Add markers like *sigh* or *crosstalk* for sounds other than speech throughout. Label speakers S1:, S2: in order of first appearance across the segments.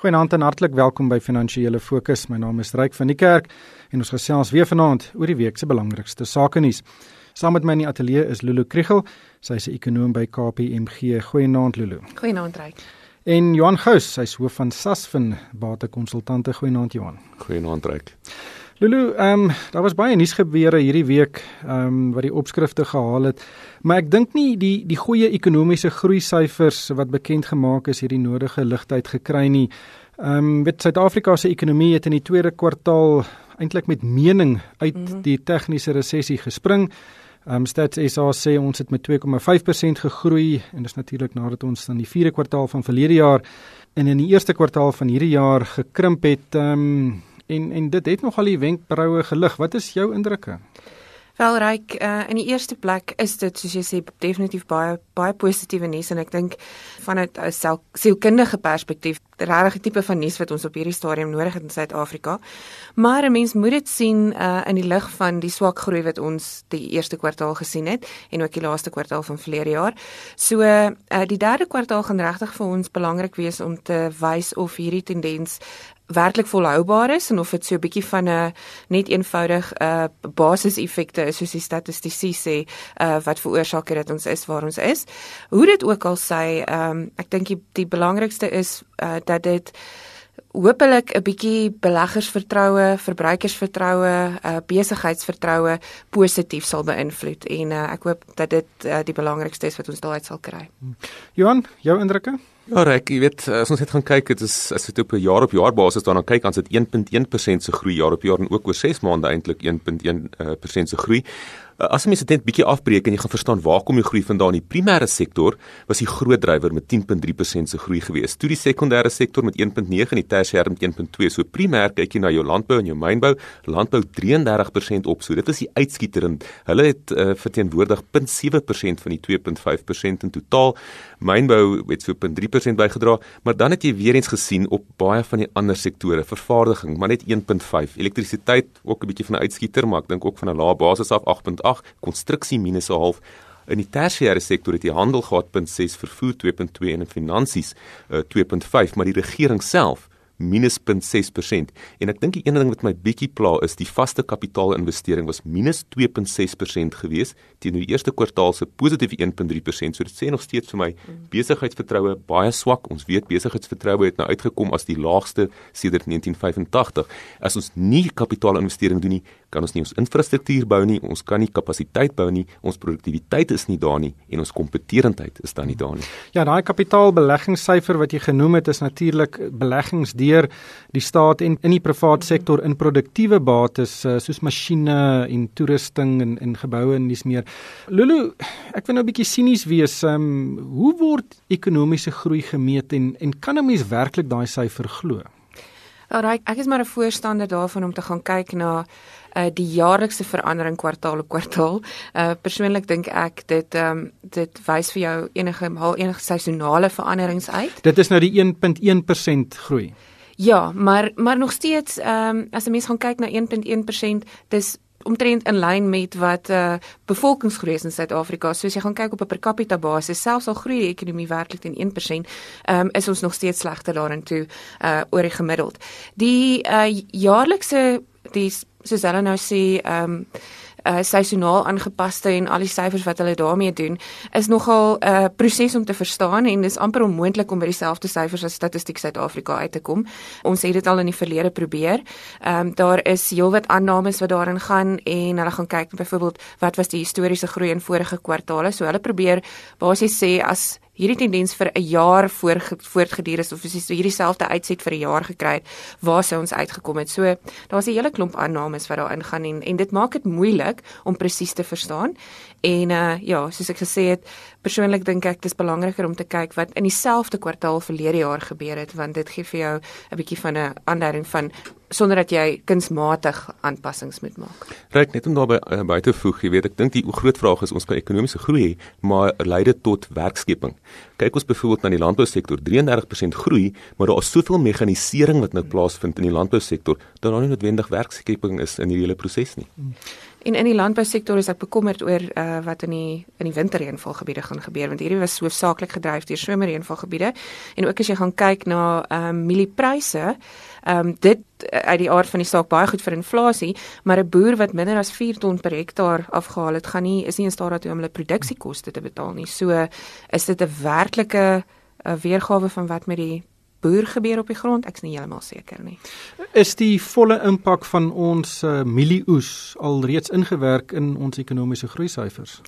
S1: Goeienaand en hartlik welkom by Finansiële Fokus. My naam is Ryk van die Kerk en ons gesels weer vanaand oor die week se belangrikste sake nuus. Saam met my in die ateljee is Lulu Kriel. Sy is 'n ekonoom by KPMG. Goeienaand Lulu.
S2: Goeienaand Ryk.
S1: En Johan Gous, hy's hoof van Sasfin Batekonsultante. Goeienaand Johan.
S3: Goeienaand Ryk.
S1: Lulu, ehm um, daar was baie nuus gebeure hierdie week ehm um, wat die opskrifte gehaal het. Maar ek dink nie die die goeie ekonomiese groei syfers wat bekend gemaak is hierdie nodige ligtheid gekry nie. Ehm um, weet Suid-Afrika se ekonomie het in die tweede kwartaal eintlik met mening uit mm -hmm. die tegniese resessie gespring. Ehm um, Stats SA sê ons het met 2,5% gegroei en dis natuurlik nadat ons dan die vierde kwartaal van verlede jaar en in die eerste kwartaal van hierdie jaar gekrimp het. Ehm um, en en dit het nogal die wenkbroue gelig. Wat is jou indrukke?
S2: Wel ryk uh, in die eerste plek is dit soos jy sê definitief baie baie positiewe nuus en ek dink vanuit 'n sielkundige perspektief regtig 'n tipe van nuus wat ons op hierdie stadium nodig het in Suid-Afrika. Maar 'n mens moet dit sien uh, in die lig van die swak groei wat ons die eerste kwartaal gesien het en ook die laaste kwartaal van verlede jaar. So uh, die derde kwartaal gaan regtig vir ons belangrik wees om te wys of hierdie tendens werklik volhoubaar is en of dit so 'n bietjie van 'n net eenvoudig 'n uh, basiseffekte is soos die statistici sê uh, wat veroorsaak het dat ons is waar ons is. Hoe dit ook al sê, um, ek dink die, die belangrikste is uh, dat dit hopelik 'n bietjie beleggersvertroue, verbruikersvertroue, uh, besigheidsvertroue positief sal beïnvloed en uh, ek hoop dat dit uh, die belangrikste is wat ons daai sal kry.
S1: Johan, jou indrukke?
S3: Ja, ek weet as ons net gaan kyk, dit is as dit op 'n jaar op jaar basis daarna kyk, dan is dit 1.1% se groei jaar op jaar en ook oor 6 maande eintlik 1.1% se groei. Uh, as mens dit net bietjie afbreek en jy gaan verstaan waar kom die groei vandaan? Die primêre sektor was die groot drywer met 10.3% se groei gewees. Toe die sekondêre sektor met 1.9 en die tersiêre met 1.2. So primêr kyk jy na jou landbou en jou mynbou, landbou 33% op. So dit is die uitskieter en hulle het uh, verteenwoordig 0.7% van die 2.5% in totaal. Mynbou het so 0.3% bygedra, maar dan het jy weer eens gesien op baie van die ander sektore, vervaardiging, maar net 1.5. Elektrisiteit ook 'n bietjie van 'n uitskieter, maar ek dink ook van 'n lae basis af 8.8, konstruksie minus 'n half. In die tersiêre sektor het die handel gehad 0.6, vervoer 2.2 en in finansies uh, eh, 2.5, maar die regering self minus 0.6% en ek dink die een ding wat my bietjie pla is die vaste kapitaalinvestering was minus 2.6% gewees teenoor die eerste kwartaal se positiewe 1.3% so dit sê nog steeds vir my besigheidsvertroue baie swak. Ons weet besigheidsvertroue het nou uitgekom as die laagste sedert 1985 as ons nie kapitaalinvestering doen nie kan ons nie ons infrastruktuur bou nie ons kan nie kapasiteit bou nie ons produktiwiteit is nie daar nie en ons kompetitiwiteit is dan nie daar nie
S1: ja daai kapitaalbeleggingssyfer wat jy genoem het is natuurlik beleggings deur die staat en in die private sektor in produktiewe bates eh, soos masjiene en toerusting en en geboue en dis meer. Lulu, ek wil nou 'n bietjie sinies wees. Um, hoe word ekonomiese groei gemeet en en kan 'n mens werklik daai syfer glo?
S2: Alraai, ek is maar 'n voorstander daarvan om te gaan kyk na uh die jaarlikse verandering kwartaal op kwartaal. Uh persoonlik dink ek dit ehm um, dit wys vir jou enige haal enige seisonale veranderings uit.
S1: Dit is nou die 1.1% groei.
S2: Ja, maar maar nog steeds ehm um, as 'n mens gaan kyk na 1.1%, dis omtrent in lyn met wat uh bevolkingsgroei in Suid-Afrika. So as jy gaan kyk op 'n per capita basis, selfs al groei die ekonomie werklik teen 1%, ehm um, is ons nog steeds slegter daarin toe uh oor die gemiddeld. Die uh jaarlikse die soos hulle nou sê ehm um, uh, seisoonaal aangepaste en al die syfers wat hulle daarmee doen is nogal 'n uh, proses om te verstaan en dis amper onmoontlik om by dieselfde syfers as Statistiek Suid-Afrika uit te kom. Ons het dit al in die verlede probeer. Ehm um, daar is heelwat aannames wat daarin gaan en hulle gaan kyk byvoorbeeld wat was die historiese groei in vorige kwartale. So hulle probeer basies sê as hierdie tendens vir 'n jaar voor voortgeduur is of as jy so hierdie selfde uitset vir 'n jaar gekry het, waar sou ons uitgekom het? So daar's 'n hele klomp aannames wat daarin gaan en en dit maak dit moeilik om presies te verstaan. En uh ja, soos ek gesê het, persoonlik dink ek dis belangriker om te kyk wat in dieselfde kwartaal verlede jaar gebeur het want dit gee vir jou 'n bietjie van 'n aanduiding van sonder dat jy kunsmatig aanpassings moet maak.
S3: Ryk net om daarby uh, by te voeg, jy weet ek dink die groot vraag is ons kan ekonomiese groei hê, maar lei dit tot werkskeping? Kyk ons byvoorbeeld na die landbousektor, 33% groei, maar daar is soveel mekanisering wat nou plaasvind in die landbousektor dat daar nie noodwendig werkskeping is in hierdie hele proses nie.
S2: En in die landbousektor is ek bekommerd oor uh, wat in die in die winterreënvalgebiede gaan gebeur want hierdie was hoofsaaklik gedryf deur somerreënvalgebiede en ook as jy gaan kyk na ehm um, mieliepryse ehm um, dit uit die aard van die saak baie goed vir inflasie, maar 'n boer wat minder as 4 ton per hektaar afgehaal het, gaan nie is nie in staat daartoe om hulle produksiekoste te betaal nie. So is dit 'n werklike 'n weergawe van wat met die boer gebeur op die grond, ek's nie heeltemal seker nie.
S1: Is die volle impak van ons uh, mielieoes alreeds ingewerk in ons ekonomiese groei syfers?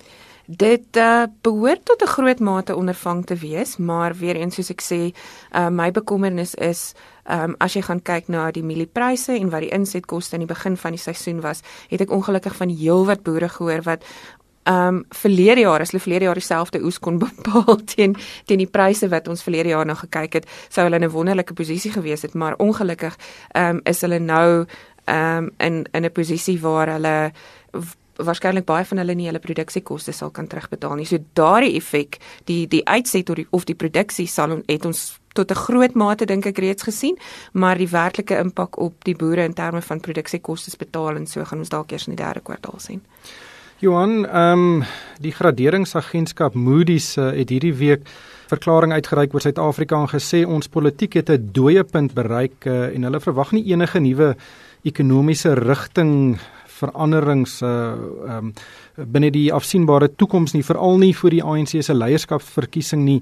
S2: Dit uh, behoort tot 'n groot mate ondervang te wees, maar weer eens soos ek sê, uh, my bekommernis is Um, as jy gaan kyk na die mieliepryse en wat die insetkoste in die begin van die seisoen was, het ek ongelukkig van heelwat boere gehoor wat Ehm um, verlede jaar as hulle verlede jaar dieselfde oes kon *laughs* bepaal teen teen die pryse wat ons verlede jaar nog gekyk het, sou hulle in 'n wonderlike posisie gewees het, maar ongelukkig ehm um, is hulle nou ehm um, in in 'n posisie waar hulle waarskynlik baie van hulle nie hulle produksiekoste sal kan terugbetaal nie. So daardie effek, die die uitset of die, of die produksie sal het ons tot 'n groot mate dink ek reeds gesien, maar die werklike impak op die boere in terme van produksiekoste betaal en so gaan ons dalk eers in die derde kwartaal sien.
S1: Johan, ehm um, die graderingsagentskap Moody's uh, het hierdie week verklaring uitgereik oor Suid-Afrika en gesê ons politiek het 'n dooie punt bereik uh, en hulle verwag nie enige nuwe ekonomiese rigting veranderings uh um, binne die afsienbare toekoms nie veral nie vir die ANC se leierskapsverkiesing nie.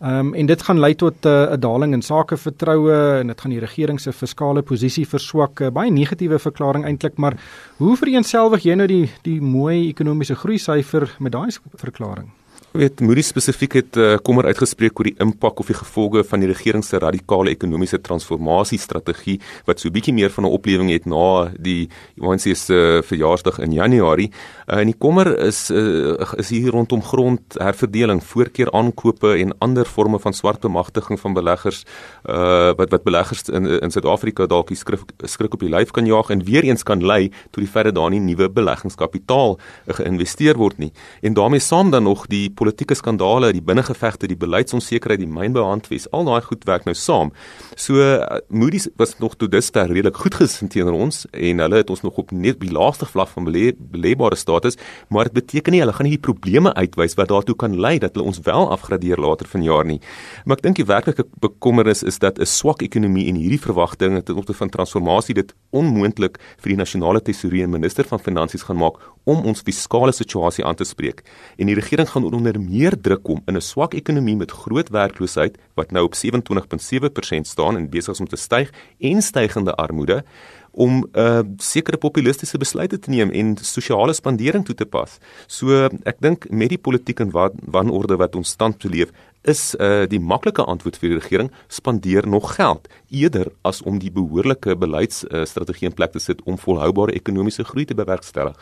S1: Um, en dit gaan lei tot uh, 'n uh, daling in sakevertroue en dit gaan die regering se fiskale posisie verswak. Uh, baie negatiewe verklaring eintlik, maar hoe vereensgewig jy nou die die mooi ekonomiese groei syfer met daai verklaring?
S3: Weet Moody's spesifiek het uh, kommer uitgespreek oor die impak of die gevolge van die regering se radikale ekonomiese transformasie strategie wat so bietjie meer van 'n oplewing het na die ANC se uh, verjaarsdag in Januarie. Uh, en die kommer is uh, is hier rondom grondherverdeling, voorkeur aankope en ander forme van swart bemagtiging van beleggers uh, wat wat beleggers in in Suid-Afrika dalk die skrik skrik op die lyf kan jaag en weer eens kan lei tot die dat daar nie nuwe beleggingskapitaal geïnvesteer word nie. En daarmee saam dan nog die politieke skandale, die binnengevegte, die beleidsonsekerheid, die mynbehandwes, al daai goed werk nou saam. So uh, Moody's was nog tot dusver redelik goed gesind teenoor ons en hulle het ons nog op net die laaste vlak van belê belêbare status, maar dit beteken nie hulle gaan nie die probleme uitwys wat daartoe kan lei dat hulle ons wel afgradeer later vanjaar nie. Maar ek dink die werklike bekommernis is dat 'n swak ekonomie en hierdie verwagtinge ten opsigte van transformasie dit onmoontlik vir die nasionale tesourier en minister van finansies gaan maak om ons fiskale situasie aan te spreek. En die regering gaan onder meer druk kom in 'n swak ekonomie met groot werkloosheid wat nou op 27.7% staan en besig is om te styg en stygende armoede om uh, sekere populistiese besluite te neem en sosiale spandering toe te pas. So ek dink met die politiek en wat wanorde wat ons stand beleef is uh, die maklike antwoord vir die regering spandeer nog geld eerder as om die behoorlike beleidsstrategie uh, in plek te sit om volhoubare ekonomiese groei te bewerkstellig.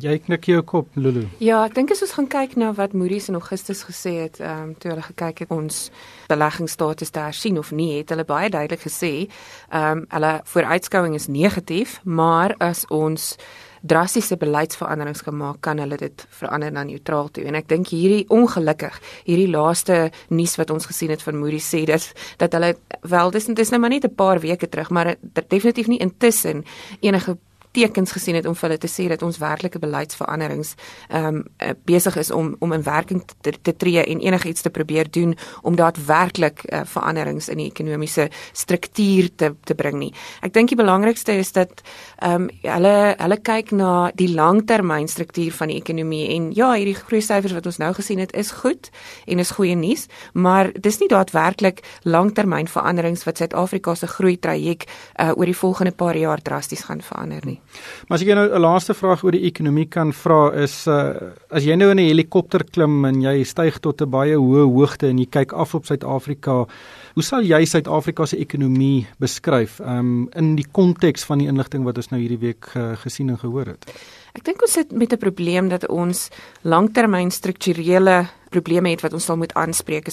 S1: Jy knik jou kop Lulu.
S2: Ja, ek dink as ons gaan kyk na wat Moody's in Augustus gesê het, ehm um, toe hulle gekyk het ons beleggingsstatus daar sien of nie, het hulle baie duidelik gesê, ehm um, hulle vooruitskouing is negatief, maar as ons drastiese beleidsveranderings gemaak kan hulle dit verander na neutraal toe en ek dink hierdie ongelukkig hierdie laaste nuus wat ons gesien het van Moody's sê dat dat hulle wel dis dis nou maar net 'n paar weke terug maar definitief nie intussen enige tekens gesien het om vir hulle te sê dat ons werklike beleidsveranderings ehm um, besig is om om in werking te, te tree en enigiets te probeer doen om daadwerklik uh, veranderings in die ekonomiese struktuur te te bring nie. Ek dink die belangrikste is dat ehm um, hulle hulle kyk na die langtermynstruktuur van die ekonomie en ja, hierdie groei syfers wat ons nou gesien het is goed en is goeie nuus, maar dis nie daadwerklik langtermynveranderings wat Suid-Afrika se groei traject uh, oor die volgende paar jaar drasties gaan verander nie.
S1: Maar as ek nou 'n laaste vraag oor die ekonomie kan vra is uh, as jy nou in 'n helikopter klim en jy styg tot 'n baie hoë hoogte en jy kyk af op Suid-Afrika, hoe sal jy Suid-Afrika se ekonomie beskryf um, in die konteks van die inligting wat ons nou hierdie week uh, gesien en gehoor het?
S2: Ek dink ons sit met 'n probleem dat ons langtermyn strukturele probleme het wat ons sal moet aanspreek.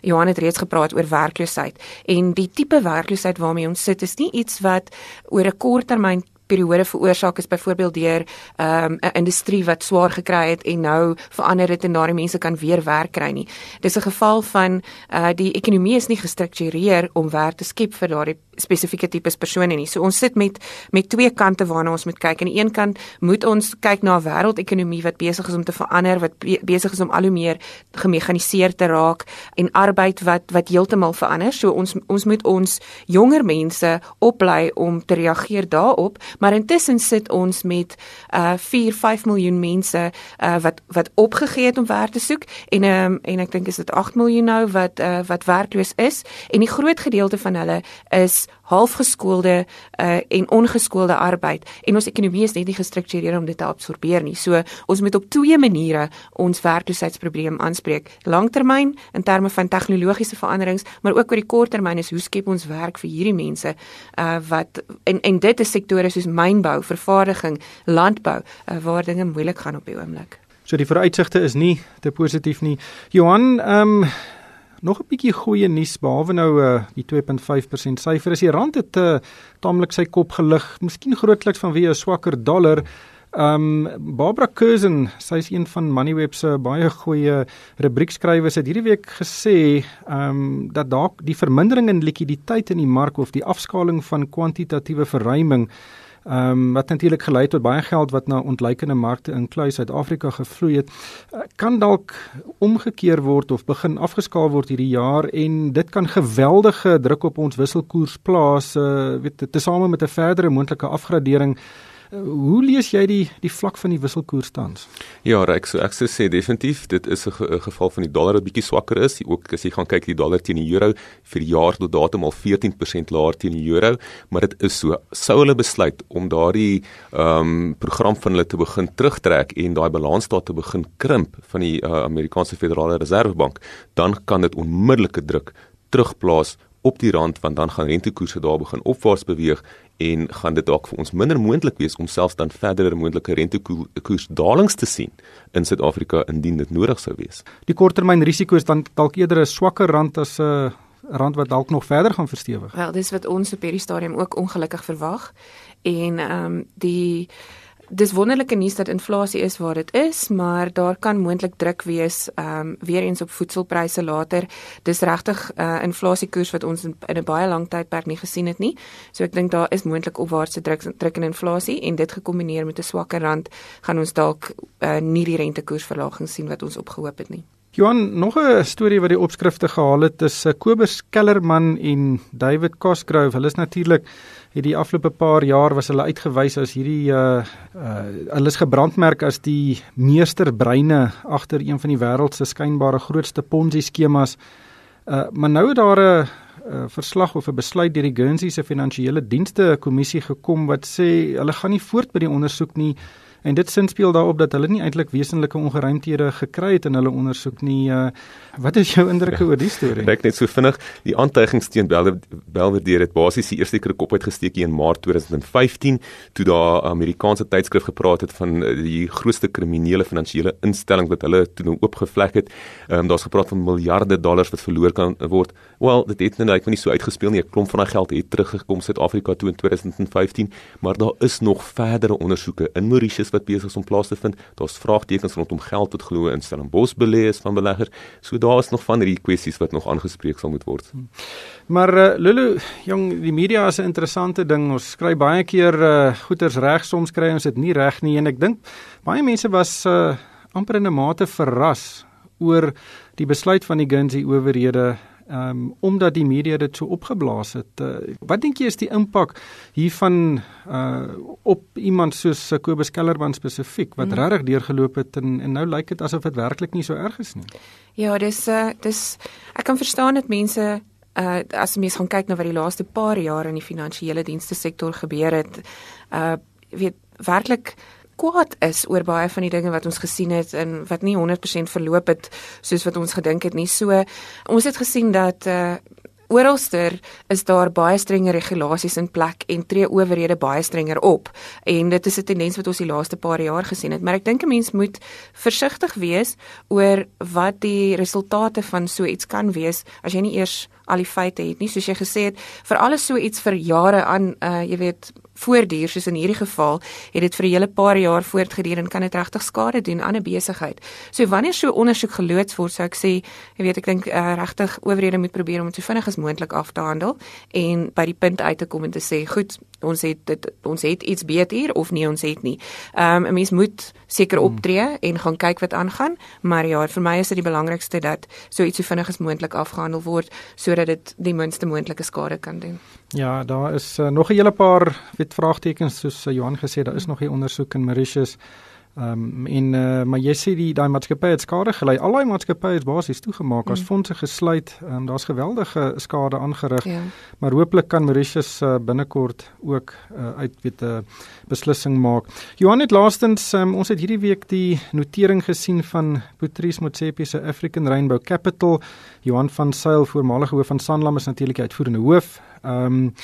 S2: Johan het reeds gepraat oor werkloosheid en die tipe werkloosheid waarmee ons sit is nie iets wat oor 'n korttermyn periode veroorsaak is byvoorbeeld deur ehm, 'n um, industrie wat swaar gekry het en nou verander dit en daardie mense kan weer werk kry nie. Dis 'n geval van uh die ekonomie is nie gestruktureer om werk te skep vir daardie spesifieke tipes persone nie. So ons sit met met twee kante waarna ons moet kyk. Aan die een kant moet ons kyk na 'n wêreldekonomie wat besig is om te verander, wat be besig is om al hoe meer gemekaniseer te raak en arbeid wat wat heeltemal verander. So ons ons moet ons jonger mense oplei om te reageer daarop, maar intussen sit ons met uh 4, 5 miljoen mense uh wat wat opgegee het om werk te soek en um, en ek dink is dit 8 miljoen nou wat uh wat werkloos is en die groot gedeelte van hulle is halfgeskoolde uh, en ongeskoolde arbeid en ons ekonomie is net nie gestruktureer om dit te absorbeer nie. So ons moet op twee maniere ons werkloosheidsprobleem aanspreek. Langtermyn in terme van tegnologiese veranderings, maar ook oor die korttermyn is hoe skep ons werk vir hierdie mense uh, wat en en dit is sektore soos mynbou, vervaardiging, landbou uh, waar dinge moeilik gaan op die oomblik.
S1: So die vooruitsigte is nie te positief nie. Johan, ehm um, Nog 'n bietjie goeie nuus behalwe nou uh, die 2.5% syfer is die rand het uh, taamlik sy kop gelig, miskien grootliks vanweë 'n swakker dollar. Um Barbara Curzon, sy is een van Moneyweb se baie goeie rubriekskrywers het hierdie week gesê um dat dalk die vermindering in likwiditeit in die mark of die afskaling van kwantitatiewe verruiming Ehm um, wat natuurlik gelei het tot baie geld wat na ontleikende markte in Kluis Suid-Afrika gevloei het, uh, kan dalk omgekeer word of begin afgeskaal word hierdie jaar en dit kan geweldige druk op ons wisselkoers plaas, uh, weet tesame met 'n verdere moontlike afgradering Hoe lees jy die die vlak van die wisselkoers tans?
S3: Ja, ek so ek sou sê definitief dit is 'n geval van die dollar wat bietjie swakker is. Ook as jy gaan kyk die dollar teen die euro vir die jaar tot datum al 14% laer teen die euro, maar dit is so sou hulle besluit om daardie ehm um, program van hulle te begin terugtrek en daai balansstaat te begin krimp van die uh, Amerikaanse Federale Reservebank, dan kan dit onmiddellike druk terugplaas op die rand want dan gaan rentekoerse daar begin opwaarts beweeg en gaan dit dalk vir ons minder moontlik wees om selfs dan verdere moontlike rentekoersdalings te sien in Suid-Afrika indien dit nodig sou wees.
S1: Die korttermyn risiko is dan dalk eerder 'n swakker rand as 'n rand wat dalk nog verder gaan verstewig.
S2: Wel, dis wat ons op hierdie stadium ook ongelukkig verwag en ehm um, die dis wonderlike nuus dat inflasie is waar dit is, maar daar kan moontlik druk wees ehm um, weer eens op voedselpryse later. Dis regtig 'n uh, inflasiekoers wat ons in, in 'n baie lang tydperk nie gesien het nie. So ek dink daar is moontlik opwaartse druk druk in inflasie en dit gekombineer met 'n swakker rand gaan ons dalk uh, nie die rentekoersverlaging sien wat ons opgehoop het nie.
S1: Johan, nog 'n storie wat die opskrifte gehaal het, is Kobus Kellerman en David Cosgrove. Hulle is natuurlik het die afgelope paar jaar was hulle uitgewys as hierdie uh uh hulle is gebrandmerk as die meesterbreine agter een van die wêreld se skynbare grootste Ponzi skemas. Uh maar nou het daar 'n uh, verslag of 'n besluit deur die Guernsey se finansiële dienste kommissie gekom wat sê hulle gaan nie voort by die ondersoek nie. En dit sin speel daarop dat hulle nie eintlik wesenlike ongeruimthede gekry het in hulle ondersoek nie. Uh, wat is jou indrukke ja, oor die storie? *laughs*
S3: Ek net so vinnig, die aantuigings teen Belvedere het basies die eerste keer kop uitgesteek in Maart 2015 toe daar Amerikaanse tydskrif gepraat het van uh, die grootste kriminele finansiële instelling wat hulle toe nou oopgevlek het. Ehm um, daar's gepraat van miljarde dollars wat verloor kan word. Wel, dit het nou net nie so uitgespeel nie. 'n Klomp van daai geld het teruggekom Suid-Afrika toe in 2015, maar daar is nog verdere ondersoeke in Mauritius wat besig is om plaas te vind. Daar's vraagtekens rondom geld wat glo in Stellenbosch belê is van beleggers. So daar is nog van hierdie kwessies wat nog aangespreek sal moet word. Hmm.
S1: Maar uh, Lulu, jong, die media is 'n interessante ding. Ons skryf baie keer uh, goeters reg, soms kry ons dit nie reg nie en ek dink baie mense was uh, amper in 'n mate verras oor die besluit van die Guernsey owerhede um, omdat die media dit so opgeblaas het. Uh, wat dink jy is die impak hiervan uh, op iemand soos Kobus Kellerman spesifiek wat mm. regtig deurgeloop het en en nou lyk dit asof dit werklik nie so erg is nie.
S2: Ja, dis uh, dis ek kan verstaan dat mense uh as mens gaan kyk na wat die laaste paar jare in die finansiële dienste sektor gebeur het, uh weet werklik kwaad is oor baie van die dinge wat ons gesien het en wat nie 100% verloop het soos wat ons gedink het nie. So ons het gesien dat uh Oralster is daar baie strenger regulasies in plek en tree owerhede baie strenger op. En dit is 'n tendens wat ons die laaste paar jaar gesien het. Maar ek dink 'n mens moet versigtig wees oor wat die resultate van so iets kan wees. As jy nie eers al die feite het nie. Soos jy gesê het, vir alles so iets vir jare aan uh jy weet voortduur soos in hierdie geval, het dit vir 'n hele paar jaar voortgeduur en kan dit regtig skade doen aan 'n besigheid. So wanneer so ondersoek geloods word, sou ek sê, jy weet ek dink uh, regtig owerhede moet probeer om dit so vinnig as moontlik af te handel en by die punt uit te kom en te sê, goed, ons het dit ons het iets beter of nee, ons het nie. Ehm um, 'n mens moet seker hmm. optree en gaan kyk wat aangaan, maar ja, vir my is dit die belangrikste dat so iets so vinnig as moontlik afgehandel word sodat dit die minste moontlike skade kan doen.
S1: Ja, daar is uh, nog 'n hele paar weet vraagtekens soos uh, Johan gesê, daar is nog 'n ondersoek in Mauritius Ehm um, en uh, maar jy sê die daai maatskappy het skade gely. Al daai maatskappye is basies toegemaak mm. as fondse gesluit. Ehm um, daar's geweldige skade aangerig. Ja. Maar hooplik kan Mauritius uh, binnekort ook uh, uit weet 'n uh, beslissing maak. Johan het laastens um, ons het hierdie week die notering gesien van Patrice Motsepe se African Rainbow Capital. Johan van Sail, voormalige hoof van Sanlam is natuurlik die uitvoerende hoof. Ehm um,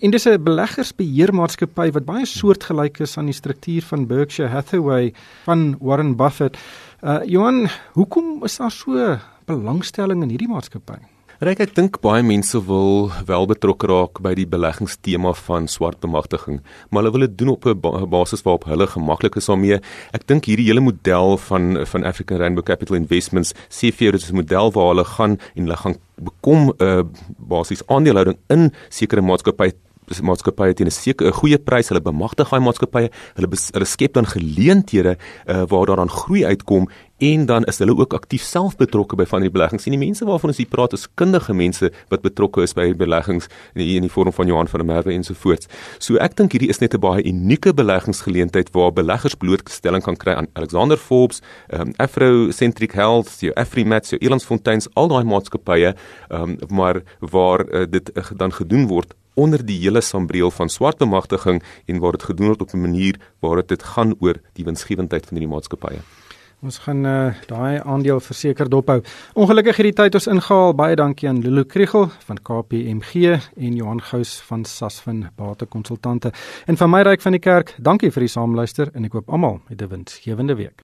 S1: en dis 'n beleggersbeheermaatskappy wat baie soortgelyk is aan die struktuur van Berkshire Hathaway van Warren Buffett. Uh Johan, hoekom is daar so belangstelling in hierdie maatskappy?
S3: Ryk ek dink baie mense wil wel betrokke raak by die beleggingstema van swart bemagtiging, maar hulle wil dit doen op 'n ba basis waarop hulle gemaklik is daarmee. Ek dink hierdie hele model van van African Rainbow Capital Investments sê vir jou dit is 'n model waar hulle gaan en hulle gaan bekom 'n uh, basis aandelehouding in sekere maatskappye maatskappye teen 'n sekere goeie prys, hulle bemagtig daai maatskappye, hulle hulle skep dan geleenthede uh, waar daar dan groei uitkom en dan is hulle ook aktief self betrokke by van die beleggings. En die mense waarvan ons hier praat is kundige mense wat betrokke is by beleggings in die, in die vorm van Johan van der Merwe ensovoorts. So ek dink hierdie is net 'n baie unieke beleggingsgeleentheid waar beleggers blootstelling kan kry aan Alexander Forbes, um, Afrocentric Health, die Afrimat, die Elandsfonteins, al daai maatskappye, um, maar waar uh, dit uh, dan gedoen word onder die hele sambreel van swart bemagtiging en waar dit gedoen word op 'n manier waar dit gaan oor die winsgewendheid van hierdie maatskappye.
S1: Ons gaan uh, daai aandeel verseker dophou. Ongelukkig het die tyd ons ingehaal. Baie dankie aan Lulu Kriegel van KPMG en Johan Gous van Sasfin Bate Konsultante. En van my ryk van die kerk, dankie vir die saamluister en ek hoop almal het 'n winsgewende week.